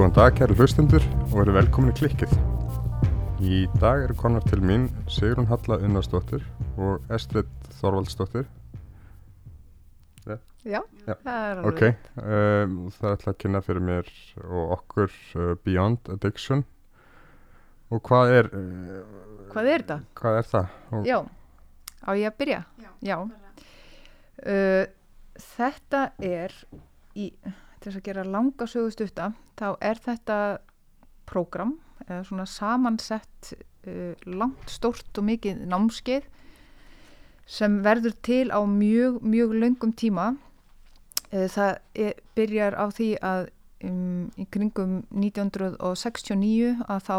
Góðan dag, kæri hlustendur og verið velkomin í klikkið. Í dag eru konar til mín Sigrun Halla Unnarsdóttir og Estrid Þorvaldsdóttir. Já, Já, það er Ok, um, það ætla að kynna fyrir mér og okkur uh, Beyond Addiction. Og hvað er, uh, Hvað er þetta? hvað er það? Og, Já, á ég að byrja? Já. Uh, þetta er, í, til þess að gera langa sögustutta, þá er þetta prógram, eða svona samansett uh, langt, stórt og mikið námskeið sem verður til á mjög, mjög löngum tíma. Uh, það er, byrjar á því að um, í kringum 1969 að þá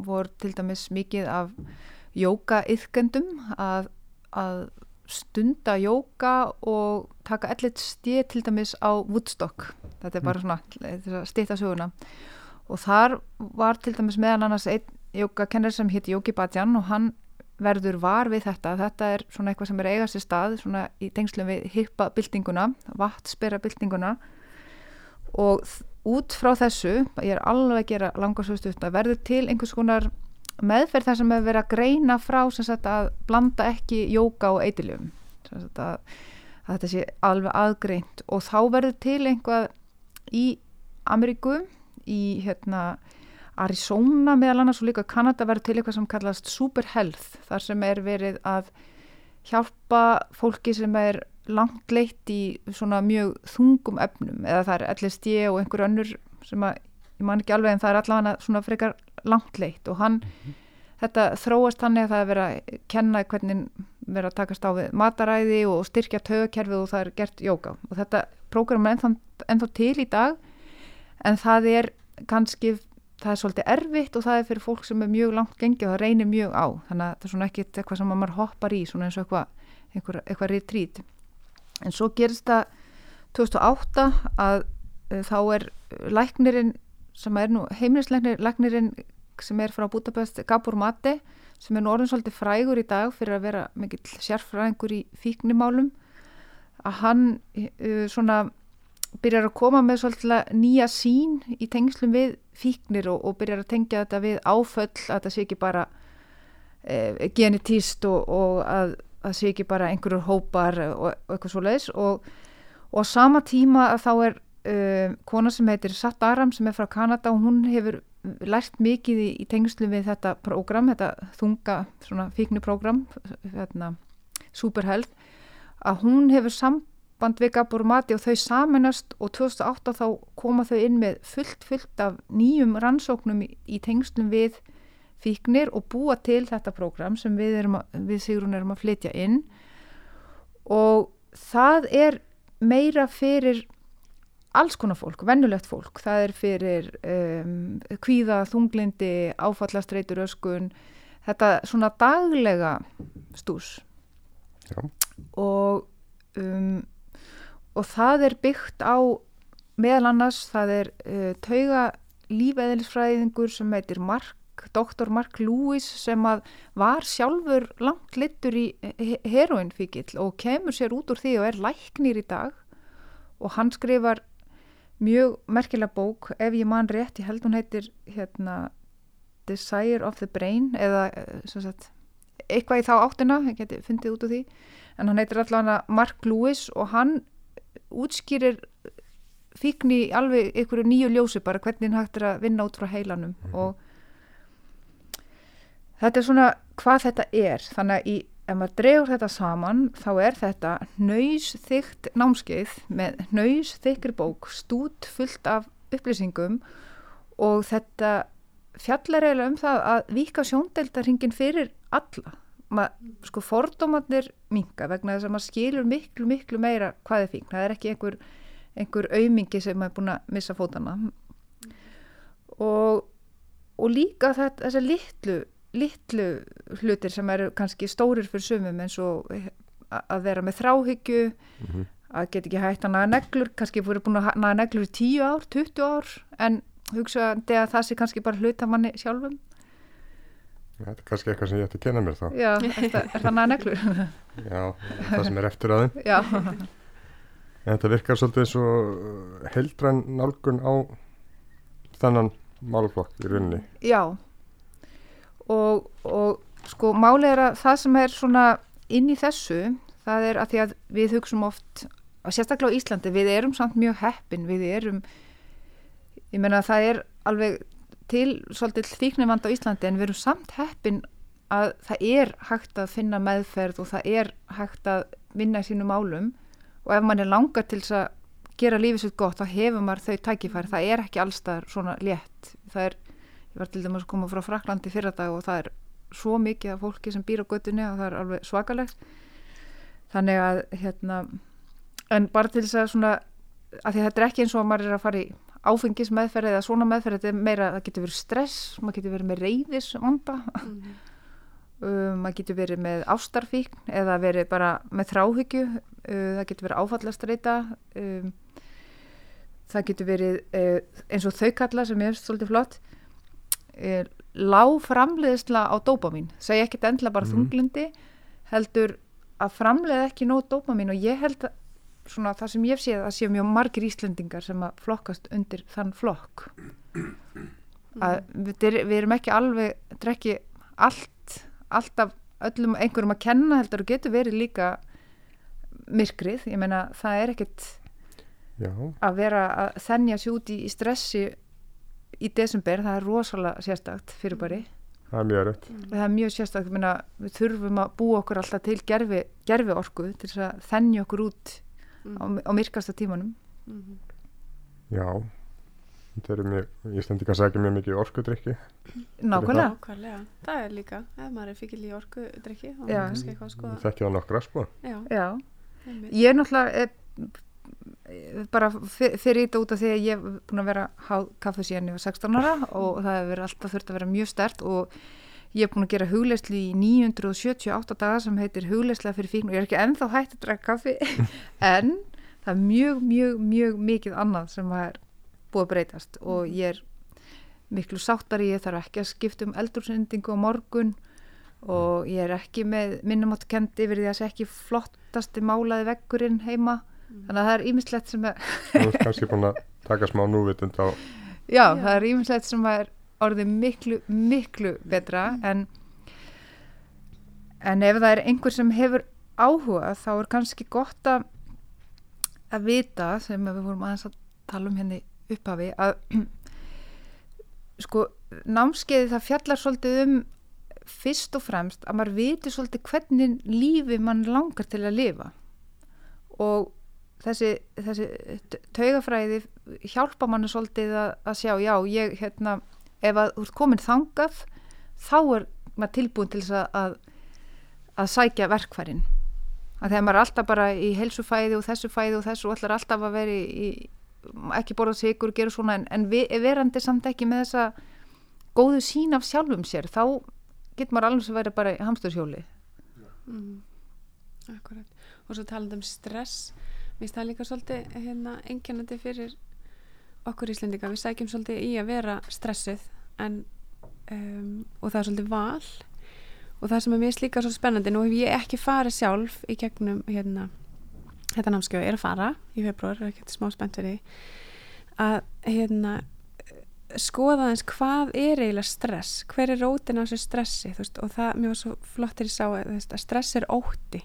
voru til dæmis mikið af jóka-iðkendum að, að stunda jóka og taka ellit stið til dæmis á Woodstock þetta er bara svona til að stýta söguna. Og þar var til dæmis meðan annars einn jókakennar sem hétt Jóki Badjan og hann verður var við þetta. Þetta er svona eitthvað sem er að eiga sér stað svona í tengslum við hippa byltinguna vatspera byltinguna. Og út frá þessu ég er alveg að gera langarsögstutta verður til einhvers konar meðferð þar sem hefur verið að greina frá sagt að blanda ekki jóka og eitiljöfum að, að þetta sé alveg aðgreint. Og þá verður til einhvað í Ameríku í hérna Arizona meðal annars og líka Kanada verður til eitthvað sem kallast super health þar sem er verið að hjálpa fólki sem er langt leitt í svona mjög þungum efnum eða það er LSD og einhver önnur sem að ég man ekki alveg en það er allavega svona frekar langt leitt og hann þetta þróast þannig að það er verið að kenna hvernig verið að takast á við mataræði og styrkja tögakerfið og það er gert jóka og þetta prógram er ennþá, ennþá til í dag. En það er kannski það er svolítið erfitt og það er fyrir fólk sem er mjög langt gengið og það reynir mjög á. Þannig að það er svona ekkit eitthvað sem að maður hoppar í svona eins og eitthvað, eitthvað, eitthvað retreat. En svo gerist það 2008 að uh, þá er læknirinn sem er nú heimilislæknirinn sem er frá Budapest, Gabor Mate sem er nú orðin svolítið frægur í dag fyrir að vera mikill sérfræðingur í fíknimálum að hann uh, svona byrjar að koma með svolítið nýja sín í tengslum við fíknir og, og byrjar að tengja þetta við áföll að þetta sé ekki bara e, genetíst og, og að það sé ekki bara einhverjur hópar og, og eitthvað svo leiðis og, sama tíma að þá er uh, kona sem heitir Satt Aram sem er frá Kanada og hún hefur lært mikið í, í tengslum við þetta prógram, þetta þunga svona fíkniprógram hérna, Superhealth að hún hefur samband við Gabor Mati og þau saminast og 2008 þá koma þau inn með fullt fullt af nýjum rannsóknum í, í tengslum við fíknir og búa til þetta prógram sem við, erum að, við Sigrun erum að flytja inn. Og það er meira fyrir alls konar fólk, vennulegt fólk. Það er fyrir um, kvíða, þunglindi, áfallastreitur öskun, þetta svona daglega stús. Já. og um, og það er byggt á meðal annars það er uh, tauga lífeðlisfræðingur sem heitir Mark, doktor Mark Lewis sem að var sjálfur langt littur í heroinfíkil og kemur sér út úr því og er læknir í dag. Og hann skrifar mjög merkilega bók ef ég man rétt, ég held hún heitir hérna Desire of the Brain eða eh, sagt, eitthvað í þá áttina, ég geti fundið út úr því. En hann heitir allavega Mark Lewis og hann útskýrir fíkni alveg ykkur nýju ljósi bara hvernig hægt er að vinna út frá heilanum og þetta er svona hvað þetta er. Þannig að í, ef maður dregur þetta saman þá er þetta nöysþygt námskeið með nöysþykri bók stút fullt af upplýsingum og þetta fjallar eiginlega um það að vika sjóndeldarhingin fyrir alla sko fordómatnir minga vegna þess að maður skilur miklu, miklu meira hvað er fíkn. Það er ekki einhver, einhver aumingi sem maður er búin að missa fótana. Og, og líka þetta, þessar litlu, litlu hlutir sem eru kannski stórir fyrir sumum eins og að vera með þráhyggju, mm -hmm. að geta ekki hægt að naga neglur, kannski voru búin að naga neglur í 10 ár, 20 ár, en hugsaði að það sé kannski bara hluta manni sjálfum. Þetta er kannski eitthvað sem ég ætti að kenna mér þá. Já, það, er það naga neglur? Já, það sem er eftir aðeins. Já. En þetta virkar svolítið eins og heldrann nálgun á þannan málflokk í rauninni. Já, og, og sko málið er að það sem er svona inn í þessu, það er að því að við hugsaum oft, og sérstaklega á Íslandi, við erum samt mjög heppin, við erum, ég menna að það er alveg til svolítið þýknivand á Íslandi en við erum samt heppin að það er hægt að finna meðferð og það er hægt að vinna í sínum álum og ef mann er langar til þess að gera lífið svo gott þá hefur maður þau tækifæri, það er ekki allstaðar svona létt, það er ég var til dæmis að koma frá Fraklandi fyrir dag og það er svo mikið af fólki sem býr á göttunni og það er alveg svakalegt. Þannig að hérna en bara til þess að svona að þetta er ekki eins og að maður er að fara í áfengis meðferð eða svona meðferð þetta er meira, það getur verið stress maður getur verið með reyðis vanda mm -hmm. um, maður getur verið með ástarfíkn eða verið bara með þráhyggju. Uh, það getur verið áfallastreita. Um, það getur verið uh, eins og þau kalla sem er svolítið flott. Uh, lág framleiðsla á dópamin segja ekki endla bara mm. þunglindi heldur að framleiða ekki nóg dópamin og ég held að svona það sem ég sé að sé mjög margir Íslendingar sem að flokkast undir þann flokk. Að við, við erum ekki alveg þetta er ekki allt alltaf öllum einhverjum að kenna heldur og getur verið líka myrkrið, ég meina það er ekkert Já. að vera að þennja sér út í, í stressi í desember, það er rosalega sérstakt fyrir bari það er mjög rött það er mjög sérstakt, við þurfum að búa okkur alltaf til gerfi, gerfi orku til þess að þennja okkur út mm. á, á myrkasta tímanum. Mm -hmm. Já þetta eru mjög, ég kannski ekki mjög mikið orkudrykki. Nákvæmlega. Nákvæmlega, það er líka ef maður er fíkil í orkudrykki Það þekkja það nokkra sko. Já, Já. Ég er náttúrulega er, bara fyrir þetta út af því að ég hef búin að vera háð kaffu síðan ég var 16 ára og það hefur alltaf þurft að vera mjög stert og Ég hef búin að gera hugleislu í 978 daga sem heitir hugleislega fyrir fíkn og ég er ekki ennþá hægt að drakka kaffi en það er mjög, mjög, mjög mikið annað sem er búið að breytast og mhm. ég er miklu sáttari, ég þarf ekki að skipta um eldursendingu á morgun og ég er ekki með minnumáttkend yfir því að það sé ekki flottasti málaði vekkurinn heima mm. þannig að það er ímislegt sem er Þú er kannski búin að taka smá núvitund á Já, Já, það er ímislegt sem er orðið miklu, miklu betra mm. en, en ef það er einhver sem hefur áhuga þá er kannski gott að að vita sem við vorum aðeins að tala um henni hérna upphafi að sko námskeiði það fjallar svolítið um fyrst og fremst að maður viti svolítið hvernig lífi mann langar til að lifa og þessi, þessi taugafræði hjálpa manni svolítið að, að sjá já ég hérna ef að þú ert komin þangað þá er maður tilbúin til þess að, að sækja verkfærin. Að þegar maður er alltaf bara í helsufæði og þessu fæði og þessu og allar alltaf að vera í, ekki borða sigur og gera svona en, en við, verandi samt ekki með þessa góðu sín af sjálfum sér þá getur maður alveg að vera bara í hamstursjóli mm. Akkurat. Og svo talandum stress. Mér finnst það líka svolítið hérna, engjannandi fyrir okkur íslendinga. Við sækjum svolítið í að vera stressuð en um, og það er svolítið val. Og það sem er mér slíka svo spennandi nú hef ég ekki farið sjálf í gegnum hérna, þetta námskjöfu er að fara í februar, er ekki smá spennt fyrir því að hérna skoða eins hvað er eiginlega stress hver er rótin á þessu stressi veist, og það, mér var svo flottir ég sá að stress er ótti.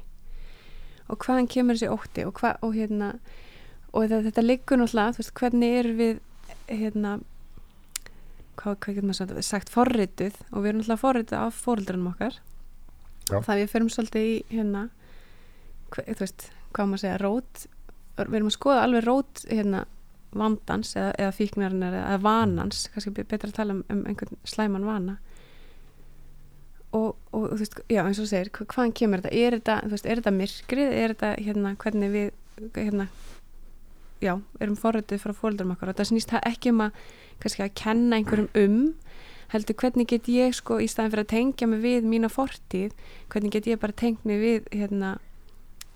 Og hvaðan kemur þessi ótti og, hva, og hérna og þetta, þetta liggur náttúrulega, veist, hvernig er við hérna hvað, hvað getur maður sagt, forrituð og við erum náttúrulega forrituð af fóröldrunum okkar. Já. það við ferum svolítið í hérna hva, þú veist, hvað maður segja, rót við erum að skoða alveg rót hérna vandans eða, eða fíknarinn eða vanans, kannski betra að tala um, um einhvern slæman vana. Og, og þú veist, já eins og þú segir hva- hvaðan kemur þetta, er þetta, veist, er þetta myrkrið, er þetta hérna hvernig við hérna, já, erum forrötuð frá fólöldurum okkar. Og það snýst það ekki um að kannski að kenna einhverjum um heldur hvernig get ég sko í staðin fyrir að tengja mig við mína fortíð hvernig get ég bara tengt mig við hérna,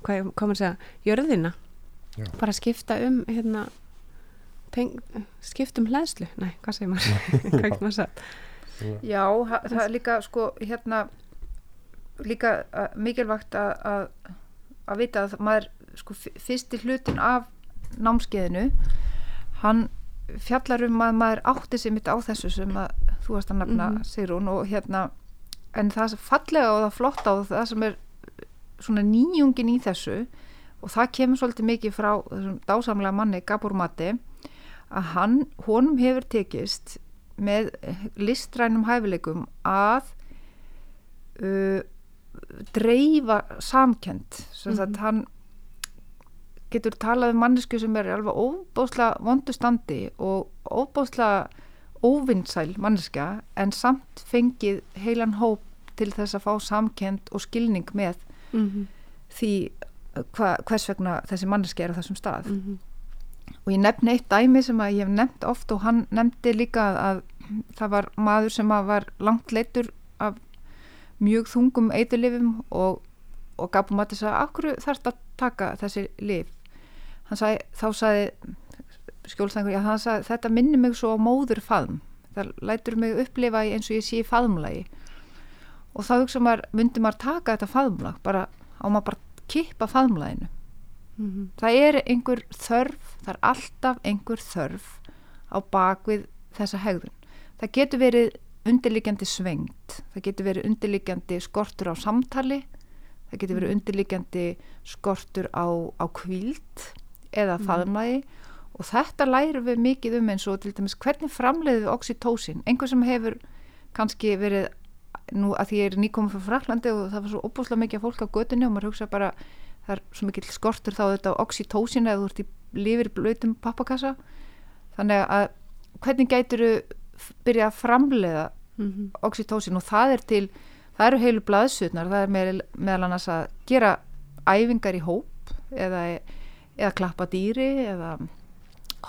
hvað hvað að segja jörðina, Já. bara skipta um hérna teng, skipta um hlæðslu, nei, hvað segir maður? Hvað getur maður sagt? Já, það er líka sko hérna líka uh, mikilvægt að, að, að vita að maður sko fyrsti hlutin af námskeiðinu hann fjallar um að maður átti sig mitt á þessu sem að þú varst að nefna Mhm. Sigrún og hérna en það sem fallega og það flotta og það sem er svona nýjungin í þessu og það kemur svolítið mikið frá þessum dásamlega manni Gabor Matti að hann, honum hefur tekist með listrænum hæfileikum að uh, dreifa samkend sem Mhm. að hann getur talað um mannesku sem er alveg óbóðslega vondu standi og óbóðslega óvinnsæl manneska en samt fengið heilan hóp til þess að fá samkend og skilning með mm -hmm. því hva, hvers vegna þessi manneski er á þessum stað. Mm og ég nefni eitt dæmi sem að ég hef nefnt oft og hann nefndi líka að, að það var maður sem var langt leittur af mjög þungum eiturlifum og, og gaf um að þess að akkur þarf að taka þessi lif sagði, þá sagði skjólstængur, já sagði þetta minnir mig svo á móður faðm það lætur mig upplifa eins og ég sé faðmlagi. Og þá hugsa maður, myndi maður taka þetta faðmlag? Bara, á maður bara kippa faðmlaginu? -hmm. það er einhver þörf það er alltaf einhver þörf á bakvið þessa hegðun. Það getur verið undirliggjandi svengt það getur verið undirliggjandi skortur á samtali það getur verið undirliggjandi skortur á, á kvíld eða Mhm. faðmægi og þetta lærum við mikið um eins og til dæmis hvernig framleiðum við oxytocin einhver sem hefur kannski verið nú að því ég er nýkominn frá Fraklandi og það var svo opbúslega mikið fólk á götunni og maður hugsa bara það er svo mikill skortur þá þetta á oxytocin eða þú ert í lifir blöytum pappakassa þannig að hvernig gætur þú byrja að framleiða Mhm. oxytocin og það er til það eru heilu blaðsutnar, það er meðal annars að gera æfingar í hóp eða, eða klappa dýri eða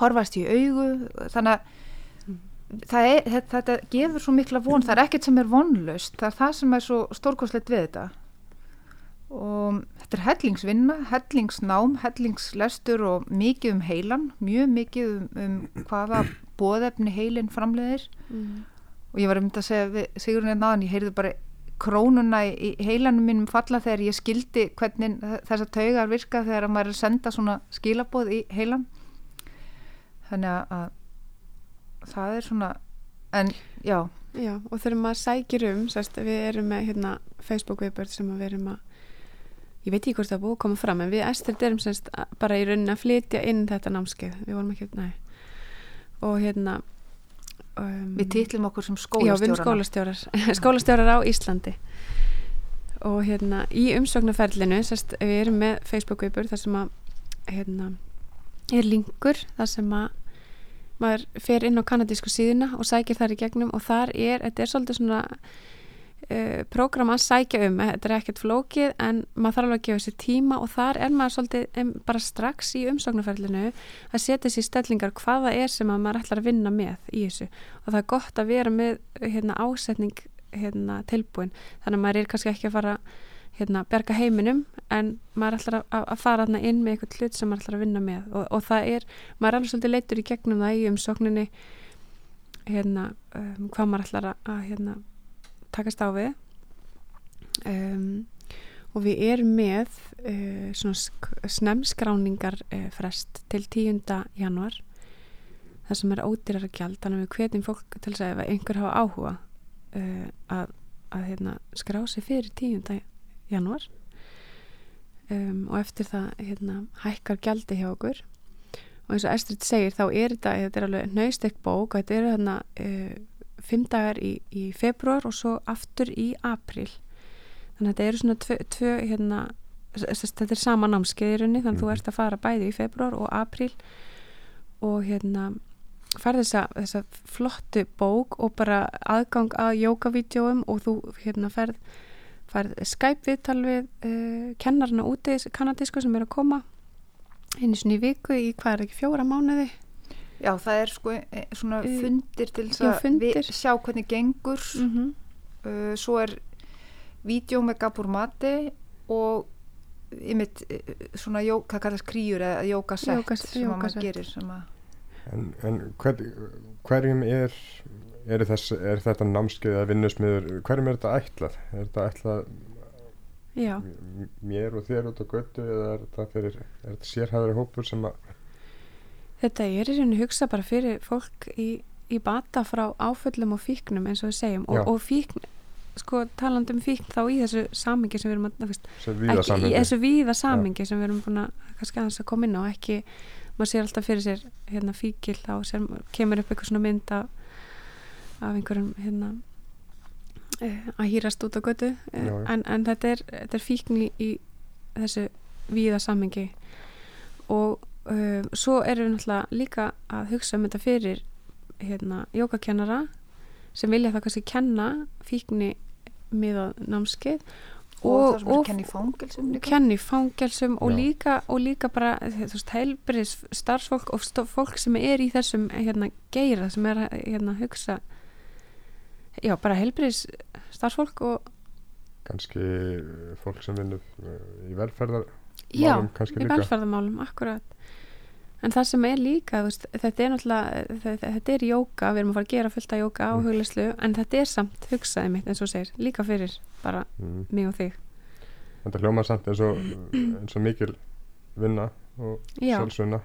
horfast í augu. Þannig að það er, þetta, þetta gefur svo mikla von. Það er ekkert sem er vonlaust. Það er það sem er svo stórkoslegt við þetta. Og þetta er hellingsvinna hellingsnám, hellingslestur og mikið um heilan mjög mikið um, um hvaða bóðefni heilin framleiðir. Mm. og ég var um þetta að segja Sigurinn einn aðan, ég heyrði bara krónuna í, heilanum mínum falla þegar ég skildi hvernig þessar taugar virka þegar maður er að senda svona skilaboð í heilan. Þannig að, að það er svona en já, Já, og þegar maður sækir um sérst, við erum með hérna, Facebook viðbörð sem við erum að ég veit ekki hvort það búið að koma fram en við æstir erum að- bara í rauninni að flytja inn þetta námskeið. Við vorum ekki, nei. Og hérna um, við titlum okkur sem skólastjórar. skólastjórar. Á Íslandi. Og hérna í umsóknarferlinu sérst, við erum með Facebook viðbörð þar sem að hérna, er linkur þar sem að maður fer inn á kanadísku síðuna og sækir þar í gegnum og þar er, þetta er svolítið svona uh, prógram að sækja um. Þetta er ekkert flókið en maður þarf alveg að gefa sér tíma og þar er maður svolítið em, bara strax í umsóknarferlinu að setja sér stellingar hvaða er sem að maður ætlar að vinna með í þessu. Og það er gott að vera með hérna, ásetning hérna, tilbúin. Þannig að maður er kannski ekki að fara hérna, berga heiminum en maður ætlar að, að fara inn með eitthvað hlut sem maður ætlar að vinna með. Og, og það er, maður er alveg svolítið leitur í gegnum það í umsókninni hérna, um, hvað maður ætlar að, að hérna, takast á við um, og við erum með uh, svona sk- snemskráningar uh, frest til 10. januar það sem er ódýrar að gjald þannig að við hvetjum fólk til að ef einhver hafa áhuga uh, að, að hérna, skrá sig fyrir 10. januar um, og eftir það hérna, hækkar gjaldi hjá okkur og eins og Estrid segir þá er þetta, þetta er alveg nöystekk bók og þetta eru hérna fimm dagar í, í februar og svo aftur í april þannig að þetta eru svona tvö, tvö hérna, þetta er sama námskeið í rauninni þannig að þú Mhm. ert að fara bæði í februar og april og hérna færð þessa, þessa flottu bók og bara aðgang að jókavídjóum og þú hérna færð, færð Skype-viðtal við uh, kennarna úti, kanadísku sem er að koma einu svona í viku í hvað er ekki fjóra mánuði Já, það er sko e, svona fundir til þess að sjá hvernig gengur. mm -hmm. Uh, svo er vídeo með Gabor Mate og ymitt svona jó, hvað kallast kríur eða jókasett Jókas- sem að maður jókasett. gerir sem að En, en hver, hverjum er, er, þess, er þetta námskeið eða vinnusmiður, hverjum er þetta ætlað? Er þetta ætlað Já, mér og þér út á götu eða er þetta, fyrir, er þetta sérhæðari hópur sem að, þetta er í rauninu hugsa bara fyrir fólk í, í bata frá áföllum og fíknum eins og við segjum. Og, og fíkn, sko talandi um fíkn þá í þessu samingi sem við erum að, viða ekki í þessu víða samingi sem við erum búin að kannski aðeins að koma inn á ekki, maður sér alltaf fyrir sér hérna fíkil þá sér, kemur upp eitthvað svona mynd af, af einhverjum hérna eh, að hýrast út á götu. Eh, en, en þetta er, þetta er fíkn í, í þessu víða samingi og um, svo erum við náttúrulega líka að hugsa um þetta fyrir hérna jókakennara sem vilja það kannski kenna fíkni miðað námskeið og, það sem er að kenna í fangilsum líka. kenni fangelsum og líka, og líka bara heilbriðs starfsfólk og fólk sem er í þessum hérna, geira sem er að hérna, hugsa já, bara heilbriðs starfsfólk og kannski fólk sem vinnur í velferðar já, í líka. velferðamálum, akkurat en það sem er líka veist, þetta er náttúrulega þetta, þetta er jóka, við erum að fara að gera fullt af jóka á Mm. hugleyslu, en þetta er samt hugsaði mitt eins og segir, líka fyrir bara mm. mig og þig þetta hljómar samt eins og, eins og mikil vinna og Já. sjálfsvinna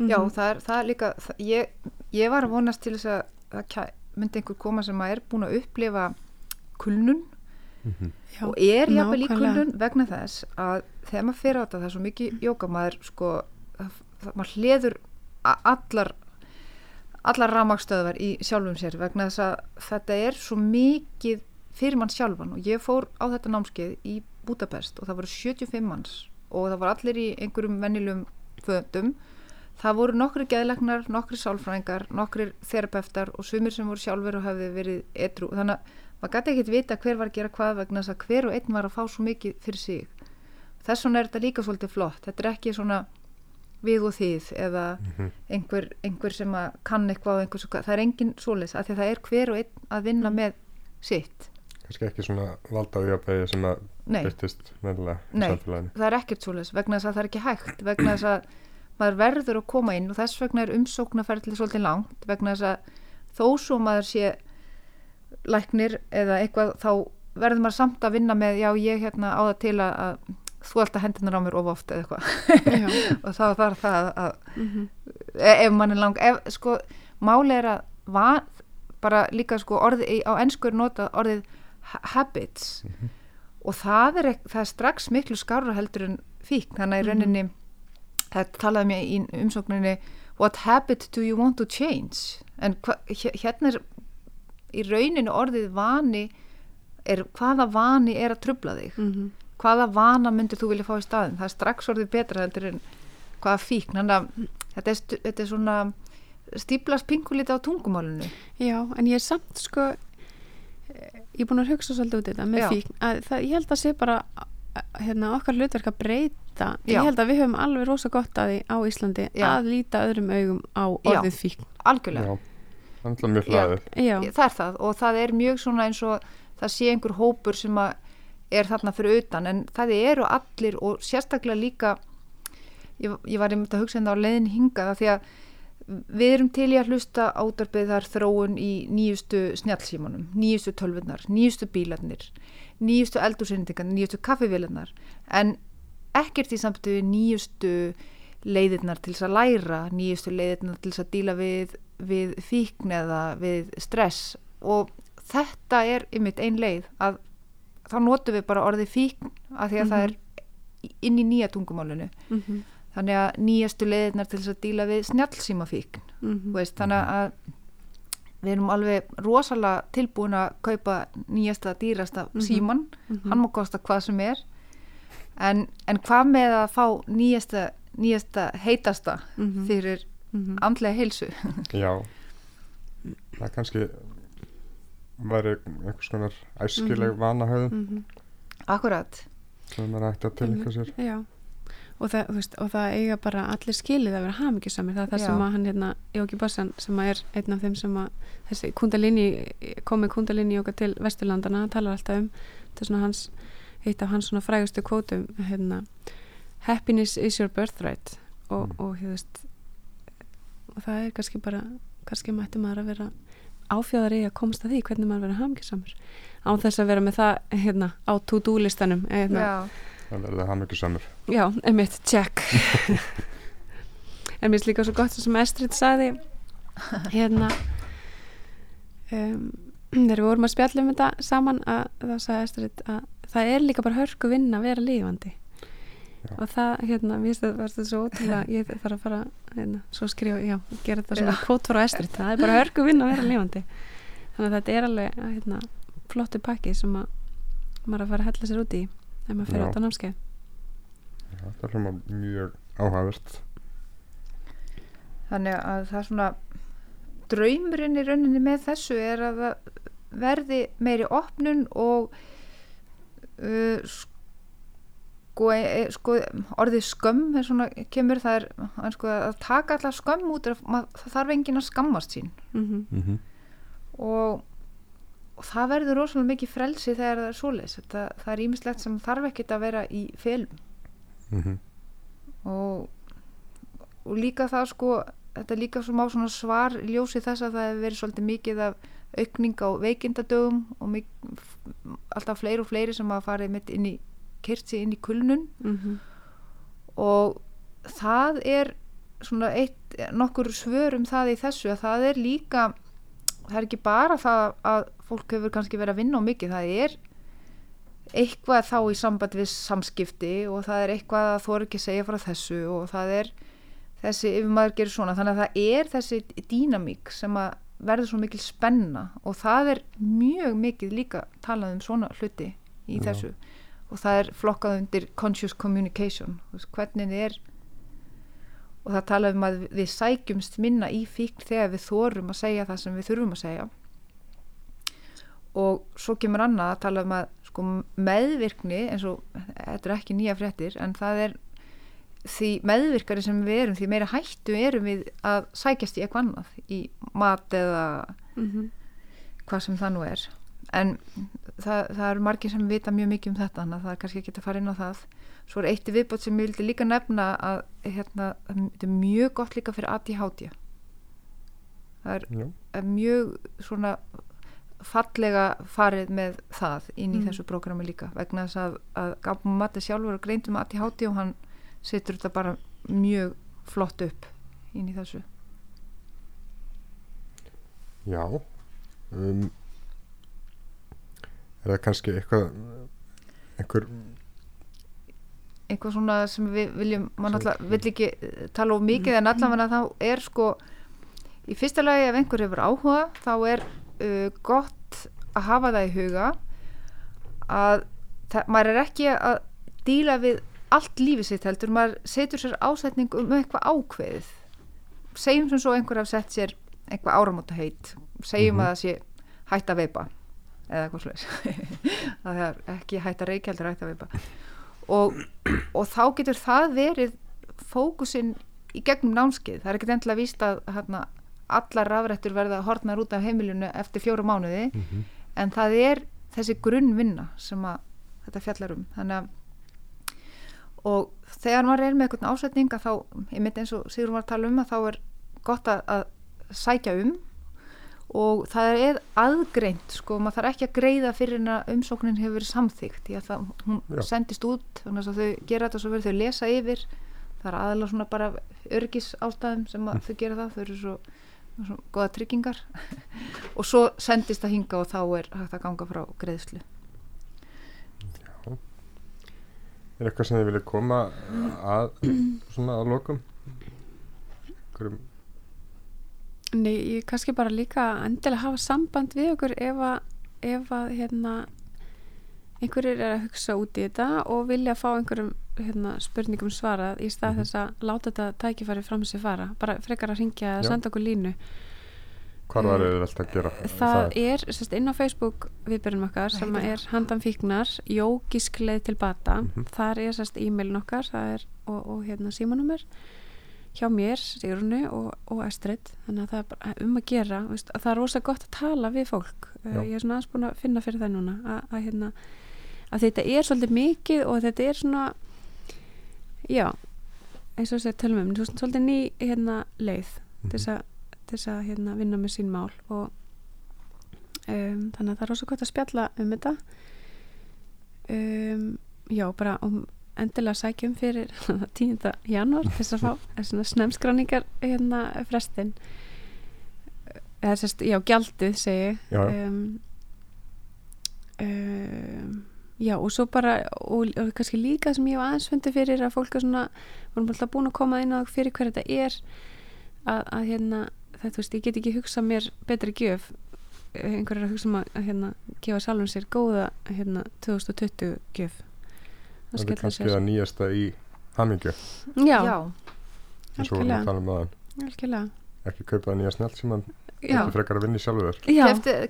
Já, Mhm. það er, það er líka það, ég, ég var að vonast til þess að það myndi einhver koma sem að er búin að upplifa kulnun Já, og er jafnvel í kulnun vegna þess að þegar maður fyrir á þetta það er svo mikið jóka maður sko það, það, maður hleður a- allar allar ramagstöðvar í sjálfum sér vegna þess að þetta er svo mikið fyrir mann sjálfan. Og ég fór á þetta námskeið í Budapest og það voru 75 manns og það voru allir í einhverjum vennilegum föndum það voru nokkri geðlegnar, nokkri sálfræðingar nokkri þerapeftar og sumir sem voru sjálfur og hafði verið etru þannig að maður gæti ekkert vita hver var að gera hvað vegna þess að hver og einn var að fá svo mikið fyrir sig. Þess vegna er þetta líka svolítið flott. Þetta er ekki svona við og þið eða einhver, einhver sem að kann eitthvað og einhver það er engin svoleiðs af því að það er hver og einn að vinna með sitt kannski ekki svona valda á jöfnvegi sem að Nei. byrtist meðlega í Nei. samfélaginu það er ekkert svoleiðis vegna þess að það er ekki hægt vegna þess að maður verður að koma inn og þess vegna er umsóknarferðli svolítið langt vegna þess að þó svo maður sé læknir eða eitthvað þá verður maður samt að vinna með já ég hérna á það til að, að þú alltaf hendunar á mér of oft eða eitthvað. Já. og þá þarf það að Mhm. e- ef mann er lang ef, sko, máli er að va, bara líka sko orðið í- á ennsku er nota orðið ha- habits. Og það er, það er strax miklu skárra heldur en fík þannig að í rauninni það talaði mér í umsókninni what habit do you want to change? En hva, hér- hérna er í rauninni orðið vani er hvaða vani er að trubla þig? Mhm. Hvaða vana myndir þú vilja fá í staðin það er strax orðið betra heldur en hvaða fíkn þannig að þetta er, þetta er svona stíplast pinkulítið á tungumálinu Já, en ég er samt sko ég er búin að hugsa svolítið út þetta með Já. fíkn að það, ég held að sé bara hérna, okkar hlutverk að breyta Já. ég held að við höfum alveg rosa gott að því á Íslandi Já. að líta öðrum augum á Já. orðið fíkn algjörlega, Já, það er mjög Já. hlaðið Já, það er það og það er mjög svona eins og það sé einhver hópur sem að er þarna fyrir utan en það eru allir og sérstaklega líka ég, ég var einmitt að hugsa hérna á leiðin hingað af því að við erum til í að hlusta átarpið þar þróun í nýjustu snjallsímanum, nýjustu tölvurnar, nýjustu bílarnir, nýjustu eldursendingar, nýjustu kaffivélarnar en ekkert í samtöðu nýjustu leiðirnar til þess að læra, nýjustu leiðirnar til þess að díla við, við fíkn eða við stress. Og þetta er ymitt ein leið að þá notum við bara orðið fíkn af því að það er inn í nýja tungumálinu. Mhm, þannig að nýjastu leiðirnar til þess að díla við snjallsímafíkn mhm. þú veist, þannig að við erum alveg rosalega tilbúin að kaupa nýjasta dýrasta síman hann má kosta hvað sem er. En, en hvað með að fá nýjasta, nýjasta heitasta Mhm. fyrir Mhm. andlega heilsu? Já, það kannski væri einhvers konar æskileg Mhm. vanahöðum mm Akkurat, sem maður ætti að tilhenga sér. Já, og það, veist, og það eiga bara allir skilið að vera hamingjusamir. Það er það Já. sem að hann hérna, Jóki Bossan sem er einn af þeim sem að þessi kundalini, komið kundalini jóka til Vesturlandana, hann talar alltaf um þetta er svona hans, eitt af hans svona frægustu kvótum, hérna happiness is your birthright. Og, Mm. og þú veist og það er kannski bara kannski mætti maður að vera áfjáðar í að komast að því hvernig maður vera hamingjusamur. Án þess að vera með það hérna, á to-do listanum hérna, já, það verður hann ekki samur Já, einmitt, check. En mér finnst líka svo gott sem Estrid sagði hérna um, þegar við vorum að spjalla um þetta saman að þá sagði Estrid að það er líka bara hörku vinn að vera lífandi Já. og það, hérna, mér finnst það var þetta svo ótrúlega, ég þarf að fara hérna, svo skrifa, já, gera þetta svona kvót frá Estrid, það er bara hörku vinn að vera lífandi þannig að þetta er alveg hérna, flottu pakki sem að maður að fara að hella sér út í ef maður fyrir Já. átt á námskeið. Já, það er hljóma mjög áhagvert þannig að það er svona draumurinn í rauninni með þessu er að verði meiri opnun og uh, sko, e, sko orðið skömm er svona, kemur það er sko, að taka allar skömm út er að mað, það þarf enginn að skammast sín. Mm mm -hmm. og, og það verður rosalega mikið frelsi þegar það er svoleiðis. Það, það er ímislegt sem þarf ekkert að vera í felum. Mm og, og líka það sko þetta er líka sem á svona svar í ljósi þess að það hefur verið svolítið mikið af aukning á veikindadögum og mik, alltaf fleiri og fleiri sem hafa farið mitt inn í kyrtsi inn í kulnun -hmm. og það er svona eitt nokkur svör um það í þessu að það er líka það er ekki bara það að fólk hefur kannski verið að vinna á mikið, það er eitthvað þá í samband við samskipti og það er eitthvað að þú er ekki að segja frá þessu og það er þessi, ef maður gerir svona, þannig að það er þessi dýnamík sem að verður svo mikil spenna og það er mjög mikið líka talað um svona hluti í Já. þessu og það er flokkað undir conscious communication. Veist, hvernig er og það talað um að við sækjumst minna í fíkn þegar við þorum að segja það sem við þurfum að segja. Og svo kemur annað að tala um að sko, meðvirkni eins og þetta er ekki nýja fréttir en það er því meðvirkari sem við erum því meira hættu erum við að sækjast í eitthvað annað í mat eða Mhm. hvað sem það nú er en það, það eru margir sem vita mjög mikið um þetta þannig að það er kannski ekki að fara inn á það svo er eitt viðbót sem ég vildi líka nefna að hérna, þetta er mjög gott líka fyrir ADHD það er, er mjög svona fallega farið með það inn í Mm. þessu prógrami líka vegna þess að, að Gabum Matti sjálfur er greint um ADHD og hann setur þetta bara mjög flott upp inn í þessu já. Um, er það kannski eitthvað einhver eitthvað svona sem við viljum mann alltaf vill ekki eh, tala of mikið en allavega þá er sko í fyrsta lagi ef einhver hefur áhuga þá er uh, gott að hafa það í huga að það, maður er ekki að díla við allt lífið sitt heldur, maður setur sér ásetning um eitthvað ákveðið. Segjum sem svo einhver haf sett sér eitthvað áramóta heit segjum Mhm. að það sé hætt að veipa eða eitthvað slags það er ekki hætt að reykja heldur hætt að veipa. Og, og þá getur það verið fókusinn í gegnum námskeið. Það er ekkert endilega víst að hérna, allar rafrættur verða hortnar út af heimilinu eftir fjóra mánuði mm -hmm. en það er þessi grunnvinna sem að þetta fjallar um. Þannig að og þegar maður er með eitthvað ásetninga þá, ég myndi eins og Sigur var að tala um að þá er gott að, að sækja um og það er aðgreint sko, maður þarf ekki að greiða fyrir en að umsóknin hefur verið samþygt því að það, hún Já. sendist út þannig að þau gera þetta svo verið þau lesa yfir það er aðalega svona bara örgis ástæðum sem að þau gera það þau eru svo, svo goða tryggingar og svo sendist það hinga og þá er hægt að ganga frá greiðslu Er eitthvað sem þið viljið koma að svona að lokum? Einhverjum Nei, ég kannski bara líka endilega hafa samband við okkur ef að, ef að hérna, einhverjir er að hugsa út í þetta og vilja fá einhverjum hérna, spurningum svarað í stað Mhm. þess að láta þetta tækifæri fram sér fara. Bara frekar að ringja eða Já. senda okkur línu. Hvar var auðvelt að gera það er sérst, inn á Facebook viðbyrjum okkar sem er handan fíknar jógisk leið til bata. Mhm. þar er sérst e-mailin okkar það er, og, og hérna símanúmer hjá mér, Sigrunu og, og Estrid þannig að það er bara um að gera veist, að það er rosa gott að tala við fólk. Já. uh, ég er svona aðeins búin að finna fyrir það núna að, að, hérna, að þetta er svolítið mikið og þetta er svona já eins og þess að tölum um, þetta er svolítið ný hérna, leið þess að, til þess að hérna, vinna með sín mál. Og um, þannig að það er rosa gott að spjalla um þetta. Um, já, bara um endilega sækjum fyrir 10. janúar þess að fá snemskráningar hérna frestin eða sérst, já, gjaldið segi ég. Já, um, um, já og svo bara og, og kannski líka sem ég hef aðeins fundið fyrir að fólk er svona vorum alltaf búin að koma inn á fyrir hver þetta er að, að hérna þetta þú veist, ég get ekki hugsað mér betri gjöf einhver er að hugsa um að, hérna, gefa sjálfum sér góða hérna, 2020 gjöf það er kannski það nýjasta í hamingju. Já, já, eins og við að tala um aðan algjörlega. Ekki kaupa það nýja snjált sem hann já, getur frekar að vinna í sjálfur þér. Já,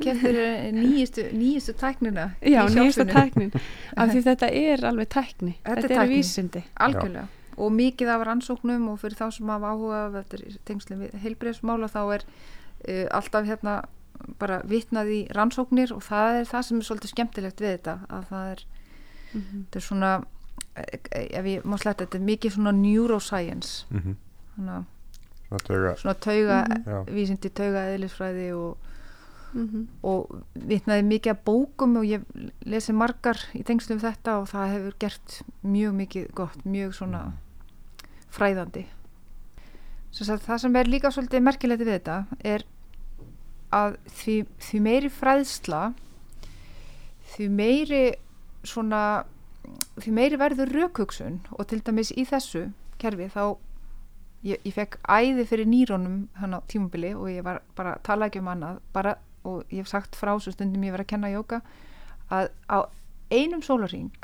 keftir nýjustu, nýjustu tæknina já sjálfsvinnu. tæknin. Af því þetta er alveg tækni. Þetta er þetta, er tækni. vísindi. Algjörlega. Og mikið af rannsóknum og fyrir þá sem hafa áhuga af þetta tengslum við heilbreyðsmála þá er uh, alltaf hérna bara vitnað í rannsóknir og það er það sem er svolítið skemmtilegt við þetta að það er, Mhm. þetta er svona ef ég má sletta, þetta er mikið svona neuroscience mm -hmm. svona, svona tauga Mhm. já, vísindi tauga eðlisfræði og, Mhm. og vitnaði mikið af bókum og ég lesi margar í tengslum við þetta og það hefur gert mjög mikið gott, mjög svona fræðandi Sem sagt, það sem er líka svolítið merkilegt við þetta er að því, því meiri fræðsla því meiri svona því meiri verður rökhugsun og til dæmis í þessu kerfi þá ég, ég fekk æði fyrir nýrónum hann á tímubili og ég var bara tala ekki um annað bara, og ég hef sagt frá svo stundum ég var að kenna jóka að á einum sólaring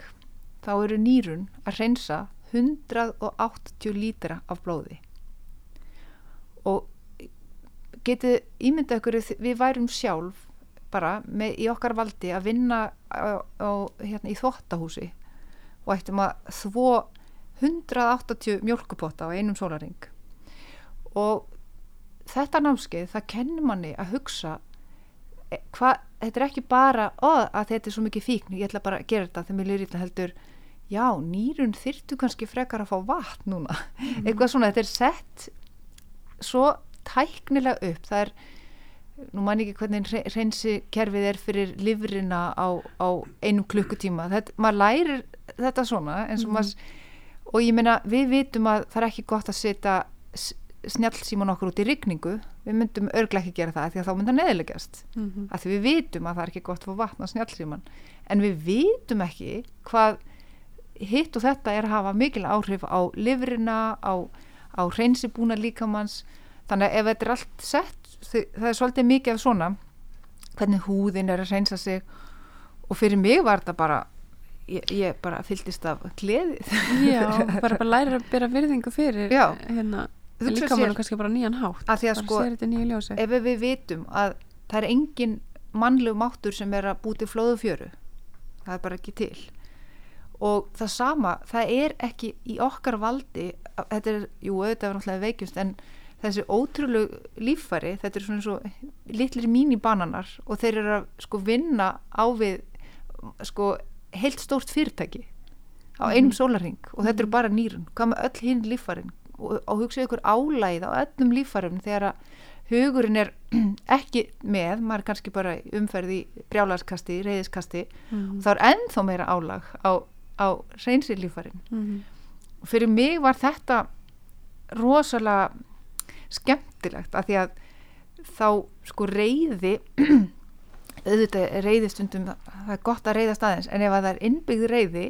þá eru nýrun að reynsa 180 lítra af blóði. Og getið ímyndað ykkur við værum sjálf bara með, í okkar valdi að vinna á, á, hérna, í þvottahúsi og ættum að þvó 180 mjölkupotta á einum sólaring og þetta námskeið það kennir manni að hugsa e, hva, þetta er ekki bara ó, að þetta er svo mikið fíkn ég ætla bara að gera þetta þegar mér lýr ítla heldur já, nýrun þyrtu kannski frekar að fá vatn núna. Eitthvað svona, þetta er sett svo tæknilega upp það er, nú man ekki hvernig hreinsi kerfið er fyrir livrina á, á einum klukkutíma. Þetta, maður lærir þetta svona eins og maður og ég meina við vitum að það er ekki gott að setja snjálfsíman okkur út í rigningu. Við myndum örglega ekki gera það því að þá mynda neðilegast Mhm. af því við vitum að það er ekki gott að fá vatn á snjálfsíman en við vitum ekki hvað hitt og þetta er að hafa mikil áhrif á livrina á, á hreinsibúna líkamanns þannig að ef þetta er allt sett það er svolítið mikið af svona hvernig húðin er að hreinsa sig. Og fyrir mig var þetta bara ég, ég bara fylltist af gleði. Já, bara, bara læra að bera virðingu fyrir Já. hérna, líka mann kannski bara nýjan hátt. að því að bara sko ef við vitum að það er engin mannlegu máttur sem er að búti flóðu fjöru það er bara ekki til. Og það sama, það er ekki í okkar valdi þetta er, jú, auðvitað er náttúrulega veikjumst en þessi ótrúlegu líffæri þetta er svona svo litlir mínibananar og þeir eru að sko vinna á við sko heilt stórt fyrirtæki á einum sólarring og þetta eru bara nýrun. Hvað með öll hinn líffærin? Og, og hugsaðu ykkur álægið á öllum líffærum þegar að hugurinn er ekki með, maður er kannski bara í umferð í brjálarskasti, reyðiskasti Mhm. og þá er ennþá meira álag á, á reynsir líffærin. Mhm. og fyrir mig var þetta rosalega skemmtilegt af því að þá sko reyði auðvitað er reyði stundum það er gott að reyðast aðeins en ef að það er innbyggð reyði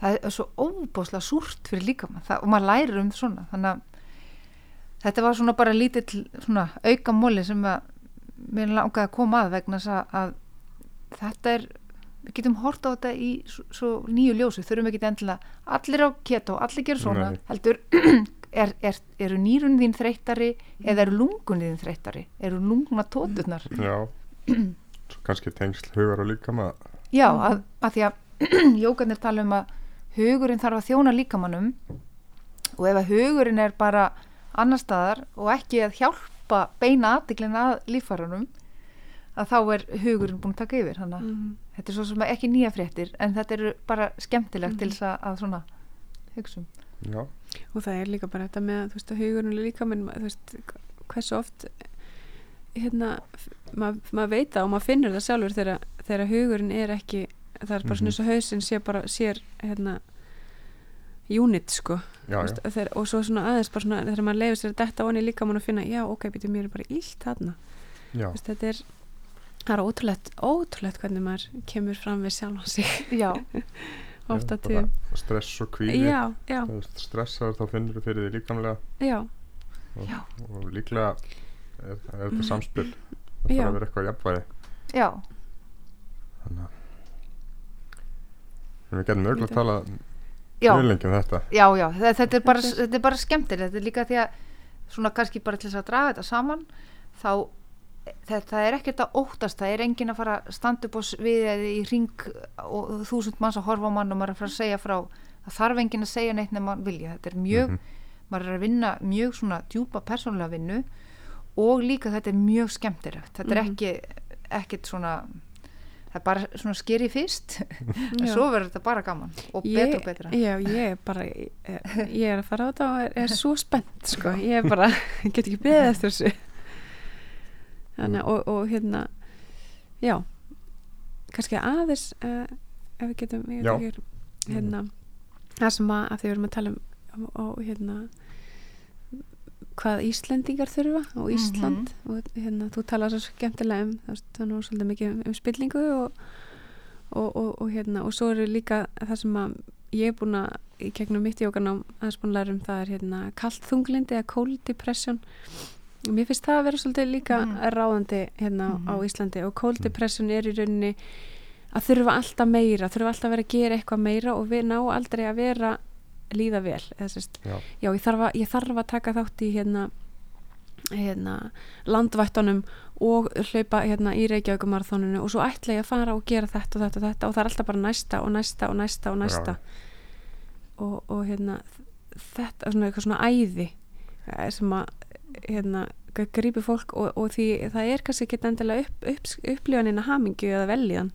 það er svo óbúslega súrt fyrir líkamann og maður lærir um svona þannig að þetta var svona bara lítill svona auka móli sem að mér langaði að koma að vegna að, að þetta er við getum hort á þetta í svo, svo nýju ljósi þurfum ekki endilega allir á keto, allir gera svona Nei. heldur er, er, eru nýrun þín þreyttari eða eru lungun þín þreyttari eru lungna tóturnar Já, kannski tengsl hugar og líkama já, að, að því að jókarnir tala um að hugurinn þarf að þjóna líkamannum og ef að hugurinn er bara annar staðar og ekki að hjálpa beina aðtiklinn að líffarunum að þá er hugurinn búin að taka yfir þannig að Mhm. þetta er svo sem ekki nýja fréttir en þetta eru bara skemmtilegt til Mhm. þess að, að svona hugsa um Já, og það er líka bara þetta með veist að hugurinn er líka minn þú veist hversu oft hérna maður mað veit það og maður finnur það sjálfur þegar, þegar hugurinn er ekki það er bara Mhm. svona eins og hausinn sé bara sér hérna unit sko. Já, Þú já, veist, þeir, og svo svona aðeins bara svona þegar maður leifir sér að detta onni líka mann að finna já ok, býtum mér er bara illt þarna. Já. Þú veist, þetta er það er ótrúlegt, ótrúlegt hvernig maður kemur fram við sjálf sig. Já, ofta Já, til Stress og kvíði. Já, já, Þú veist, stressaður þá finnur þú fyrir því líkamlega. Já, og, Já. og líklega er, er þetta samspil það þarf að vera eitthvað jafnvægi. Já, þannig að við getum auðvitað að tala mjög um þetta. Já, já. Þe- þetta er bara, þetta er bara skemmtilegt. Þetta er líka því að svona kannski bara til þess að draga þetta saman þá þetta er ekkert að óttast. Það er enginn að fara að á við eða í ring og þúsund manns að horfa á mann og maður er að fara að segja frá. Það þarf enginn að segja neitt nema mann vilja. Þetta er mjög, Mhm. maður er að vinna mjög svona djúpa persónulega vinnu og líka þetta er mjög skemmtilegt. Þetta er Mhm. ekki ekkert svona það er bara svona skeri fyrst. En svo verður þetta bara gaman og Ég- betra og betra. Já, ég er bara ég, ég er að fara á þetta og er, er svo spennt sko, ég er bara, ég get ekki beðið eftir þessu. Þannig að- og, og hérna já. Kannski aðeins uh, ef við getum ég veit ekki, hérna það sem að, að því við erum að tala um og, og hérna hvað Íslendingar þurfa og Ísland. Og hérna, þú talar svo skemmtilega um það er nú svolítið mikið um, um spillingu og, og, og, og hérna og svo eru líka það sem að ég er búin að í gegnum mitt jókanám aðeins búin að læra um það er hérna kallt þunglindi eða cold depression. Og mér finnst það að vera svolítið líka Mhm. ráðandi hérna Mhm. á Íslandi. Og cold depression er í rauninni að þurfa alltaf meira, þurfa alltaf að vera að gera eitthvað meira og við ná aldrei að vera líða vel eða sérst já, já, ég þarf, að, ég þarf að taka þátt í hérna, hérna landvættunum og hlaupa hérna í Reykjavíkumarþónunu og svo ætla ég að fara og gera þetta og þetta og þetta og það er alltaf bara næsta og næsta og næsta og næsta. Og, og hérna þetta er svona eitthvað svona æði eh, sem að hérna grípi fólk og, og því það er kannski ekki endilega upp, upp, upplifanina hamingju eða veljan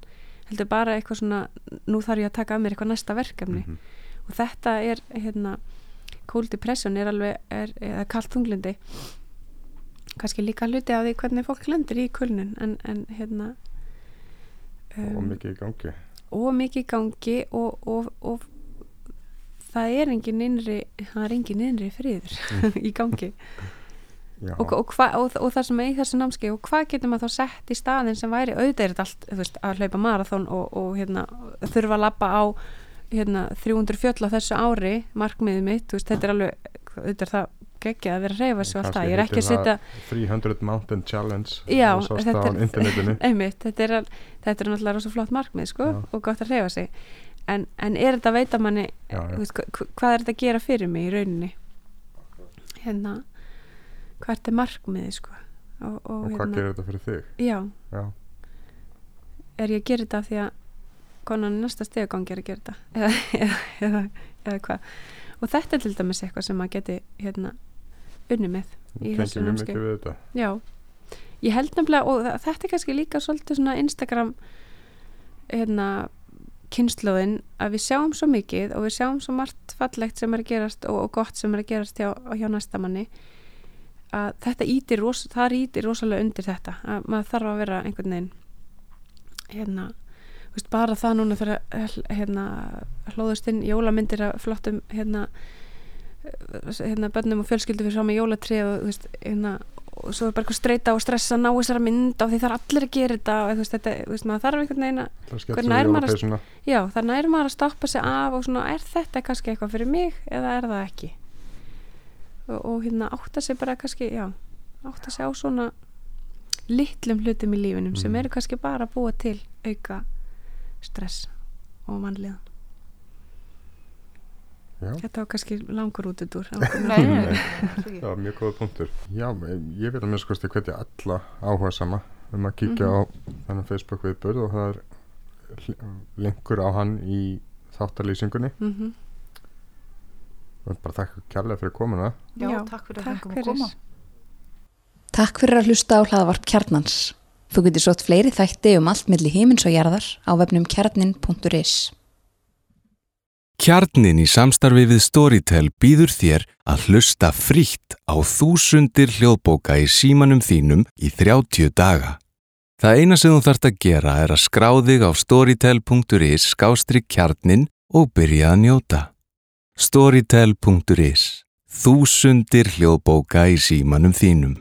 heldur bara eitthvað svona nú þarf ég að taka að mér eitthvað næsta verkefni. Mhm, og þetta er hérna cold depression er alveg er, eða kallt þunglindi kannski líka hluti af því hvernig fólk lendir í kulnun en, en hérna og um, mikið í gangi. og mikið í gangi og, og, og það er engin innri það er engin innri friður í gangi. Og, og, hva, og, og það sem er í þessu námski og hvað getur maður þá sett í staðin sem væri auðvitað er þetta allt þú veist, að hlaupa marathón og, og hérna, þurfa að labba á hérna, 300 fjöll á þessu ári markmiðið mitt, veist, þetta er alveg auðvitað er það geggja að vera að reyfa sig og allt það, ég er ekki að setja 300 Mountain Challenge Já, þetta er- einmitt, þetta er, þetta er náttúrulega rosa flott markmið sko, og gott að reyfa sig. En, en er þetta að veita manni já, já, veist, hva- hvað er þetta að gera fyrir mig í rauninni? Hérna hvert er markmiðið sko? Og, og, og hvað gerir þetta fyrir þig? Já, já, er ég að gera þetta af því að konan næsta stegagangi er að gera þetta. Eða, eða, eða, eða hvað. Og þetta er til dæmis eitthvað sem maður geti hérna unni með í þessu þetta. Já, ég held nefnilega og þetta er kannski líka svolítið svona Instagram hérna kynnslóðin að við sjáum svo mikið og við sjáum svo margt fallegt sem er að gerast og, og gott sem er að gerast hjá, hjá næstamanni að þetta ítir, það ítir rosalega undir þetta að maður þarf að vera einhvern veginn hérna veist, bara það núna þegar hérna, hlóðust inn jólamyndir af flottum hérna hérna bönnum og fjölskyldu fyrir fram með jólatrið og veist, hérna og svo er bara eitthvað streyta og stressa að ná þessara mynd og því er allir að gera þetta og veist, þetta, veist, maður þarf einhvern veginn að Það er sem maður að- jólapeysuna. Já, þannig maður að stoppa sig af og svona, er þetta kannski eitthvað fyrir mig eða er það ekki? Og, og hérna átta sig bara kannski, já, átta sig á svona litlum hlutum í lífinum sem Mhm. eru kannski bara búa til auka stress og mannliðan. Já, Þetta var kannski langur út úr Nei, nei, nei, það var mjög góða punktur. Já, ég vil að minnst kosti hvetja alla áhuga sama um að kíkja á þennan Facebook viðbörð og það er linkur á hann í þáttalýsingunni. mm -hmm. Og bara þakka kærlega fyrir komuna. Já, Já, takk fyrir að takk fengum að koma. Takk fyrir að hlusta á hlaðavarp kjarnans. Þú getur sótt fleiri þætti um allt milli himins og jarðar á vefnum kjarnin.is. Kjarnin í samstarfi við Storytel býður þér að hlusta frítt á þúsundir hljóðbóka í símanum þínum í 30 daga. Það eina sem þú þarft að gera er að skrá þig á storytel.is skástrík kjarnin og byrja að njóta. Storytel.is Þúsundir hljóðbóka í símanum þínum.